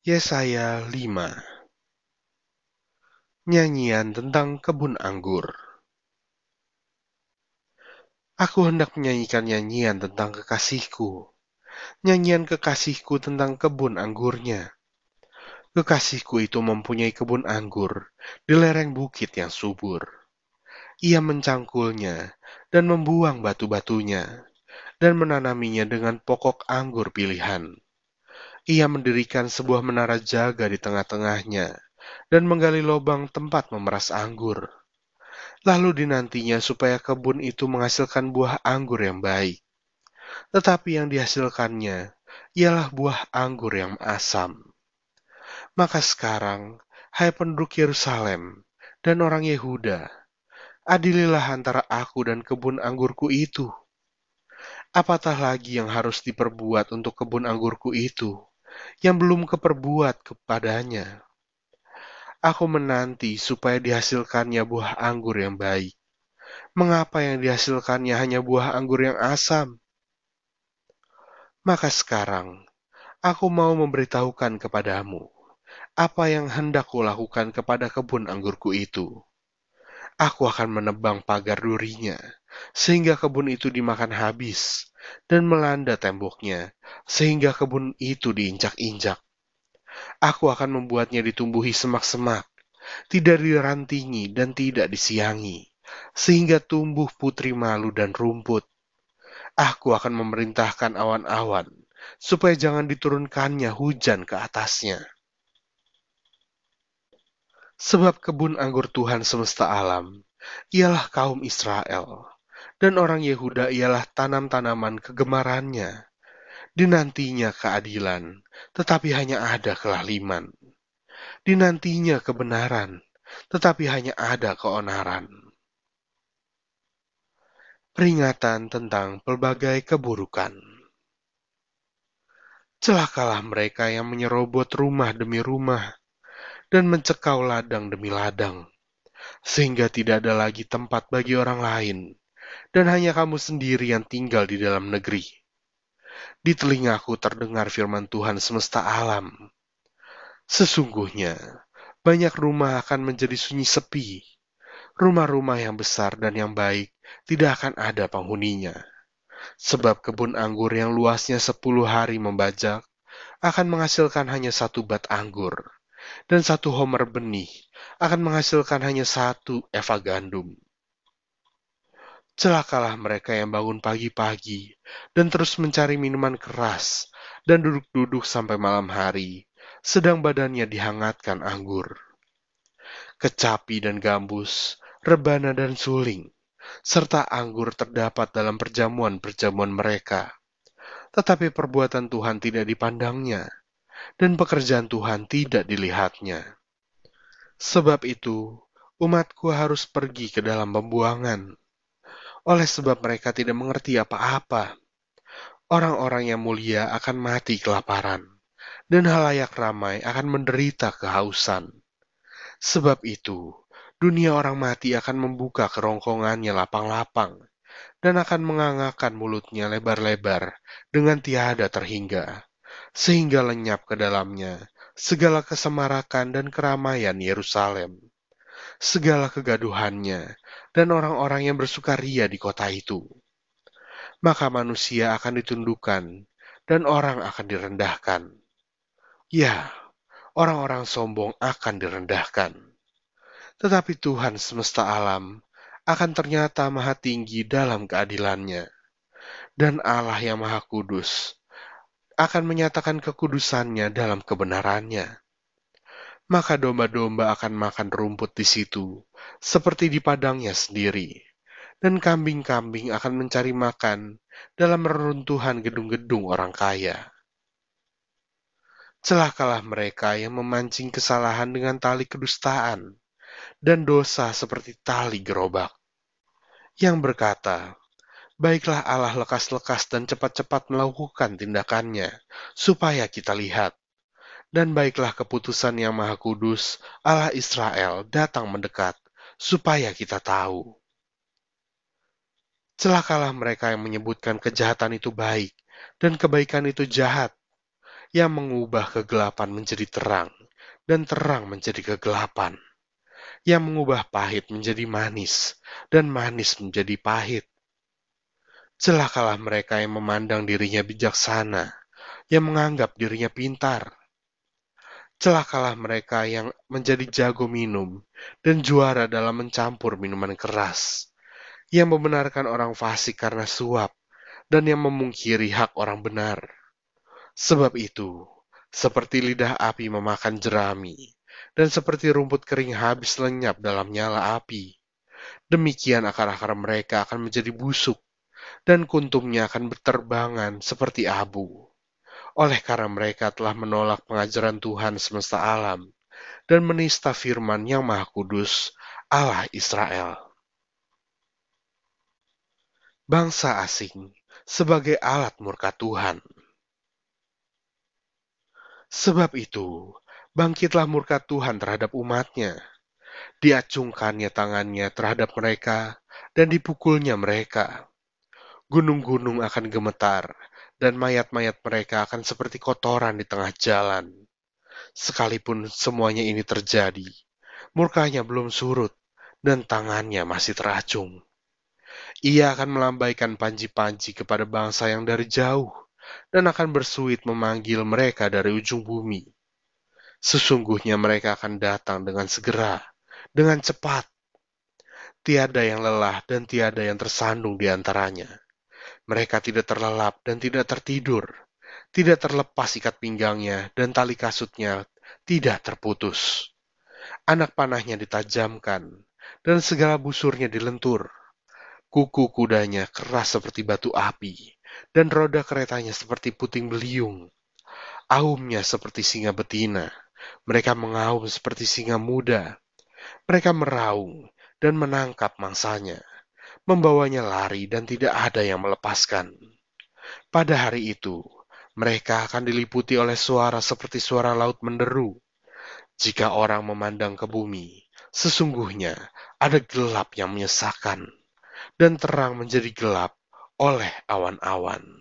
Yesaya 5 Nyanyian tentang kebun anggur Aku hendak menyanyikan nyanyian tentang kekasihku, nyanyian kekasihku tentang kebun anggurnya. Kekasihku itu mempunyai kebun anggur di lereng bukit yang subur. Ia mencangkulnya dan membuang batu-batunya, dan menanaminya dengan pokok anggur pilihan ia mendirikan sebuah menara jaga di tengah-tengahnya dan menggali lubang tempat memeras anggur. Lalu dinantinya supaya kebun itu menghasilkan buah anggur yang baik. Tetapi yang dihasilkannya ialah buah anggur yang asam. Maka sekarang, hai penduduk Yerusalem dan orang Yehuda, adililah antara aku dan kebun anggurku itu. Apatah lagi yang harus diperbuat untuk kebun anggurku itu? Yang belum keperbuat kepadanya. Aku menanti supaya dihasilkannya buah anggur yang baik. Mengapa yang dihasilkannya hanya buah anggur yang asam? Maka sekarang, aku mau memberitahukan kepadamu apa yang hendak kulakukan kepada kebun anggurku itu. Aku akan menebang pagar durinya, sehingga kebun itu dimakan habis, dan melanda temboknya, sehingga kebun itu diinjak-injak. Aku akan membuatnya ditumbuhi semak-semak, tidak dirantingi dan tidak disiangi, sehingga tumbuh putri malu dan rumput. Aku akan memerintahkan awan-awan, supaya jangan diturunkannya hujan ke atasnya. Sebab kebun anggur Tuhan semesta alam ialah kaum Israel dan orang Yehuda ialah tanam-tanaman kegemarannya. Dinantinya keadilan, tetapi hanya ada kelaliman. Dinantinya kebenaran, tetapi hanya ada keonaran. Peringatan tentang pelbagai keburukan. Celakalah mereka yang menyerobot rumah demi rumah dan mencekau ladang demi ladang, sehingga tidak ada lagi tempat bagi orang lain dan hanya kamu sendiri yang tinggal di dalam negeri. Di telingaku terdengar firman Tuhan semesta alam. Sesungguhnya, banyak rumah akan menjadi sunyi sepi. Rumah-rumah yang besar dan yang baik tidak akan ada penghuninya. Sebab kebun anggur yang luasnya sepuluh hari membajak akan menghasilkan hanya satu bat anggur, dan satu homer benih akan menghasilkan hanya satu eva gandum. Celakalah mereka yang bangun pagi-pagi dan terus mencari minuman keras dan duduk-duduk sampai malam hari, sedang badannya dihangatkan anggur. Kecapi dan gambus, rebana dan suling, serta anggur terdapat dalam perjamuan-perjamuan mereka. Tetapi perbuatan Tuhan tidak dipandangnya, dan pekerjaan Tuhan tidak dilihatnya. Sebab itu, umatku harus pergi ke dalam pembuangan, oleh sebab mereka tidak mengerti apa-apa. Orang-orang yang mulia akan mati kelaparan, dan halayak ramai akan menderita kehausan. Sebab itu, dunia orang mati akan membuka kerongkongannya lapang-lapang, dan akan mengangakan mulutnya lebar-lebar dengan tiada terhingga, sehingga lenyap ke dalamnya segala kesemarakan dan keramaian Yerusalem, segala kegaduhannya, dan orang-orang yang bersukaria di kota itu. Maka manusia akan ditundukkan dan orang akan direndahkan. Ya, orang-orang sombong akan direndahkan. Tetapi Tuhan semesta alam akan ternyata maha tinggi dalam keadilannya. Dan Allah yang maha kudus akan menyatakan kekudusannya dalam kebenarannya maka domba-domba akan makan rumput di situ, seperti di padangnya sendiri, dan kambing-kambing akan mencari makan dalam reruntuhan gedung-gedung orang kaya. Celakalah mereka yang memancing kesalahan dengan tali kedustaan, dan dosa seperti tali gerobak, yang berkata, Baiklah Allah lekas-lekas dan cepat-cepat melakukan tindakannya, supaya kita lihat dan baiklah keputusan yang maha kudus, Allah Israel datang mendekat, supaya kita tahu. Celakalah mereka yang menyebutkan kejahatan itu baik, dan kebaikan itu jahat, yang mengubah kegelapan menjadi terang dan terang menjadi kegelapan, yang mengubah pahit menjadi manis dan manis menjadi pahit. Celakalah mereka yang memandang dirinya bijaksana, yang menganggap dirinya pintar. Celakalah mereka yang menjadi jago minum dan juara dalam mencampur minuman keras, yang membenarkan orang fasik karena suap, dan yang memungkiri hak orang benar. Sebab itu, seperti lidah api memakan jerami, dan seperti rumput kering habis lenyap dalam nyala api. Demikian akar-akar mereka akan menjadi busuk, dan kuntumnya akan berterbangan seperti abu. Oleh karena mereka telah menolak pengajaran Tuhan semesta alam, dan menista firman yang maha kudus, Allah Israel. Bangsa asing sebagai alat murka Tuhan. Sebab itu, bangkitlah murka Tuhan terhadap umatnya. Diacungkannya tangannya terhadap mereka, dan dipukulnya mereka. Gunung-gunung akan gemetar, dan mayat-mayat mereka akan seperti kotoran di tengah jalan. Sekalipun semuanya ini terjadi, murkanya belum surut, dan tangannya masih teracung. Ia akan melambaikan panji-panji kepada bangsa yang dari jauh, dan akan bersuit memanggil mereka dari ujung bumi. Sesungguhnya mereka akan datang dengan segera, dengan cepat. Tiada yang lelah dan tiada yang tersandung di antaranya. Mereka tidak terlelap dan tidak tertidur, tidak terlepas ikat pinggangnya dan tali kasutnya tidak terputus. Anak panahnya ditajamkan dan segala busurnya dilentur. Kuku kudanya keras seperti batu api dan roda keretanya seperti puting beliung. Aumnya seperti singa betina, mereka mengaum seperti singa muda. Mereka meraung dan menangkap mangsanya, membawanya lari dan tidak ada yang melepaskan. Pada hari itu, mereka akan diliputi oleh suara seperti suara laut menderu. Jika orang memandang ke bumi, sesungguhnya ada gelap yang menyesakan, dan terang menjadi gelap oleh awan-awan.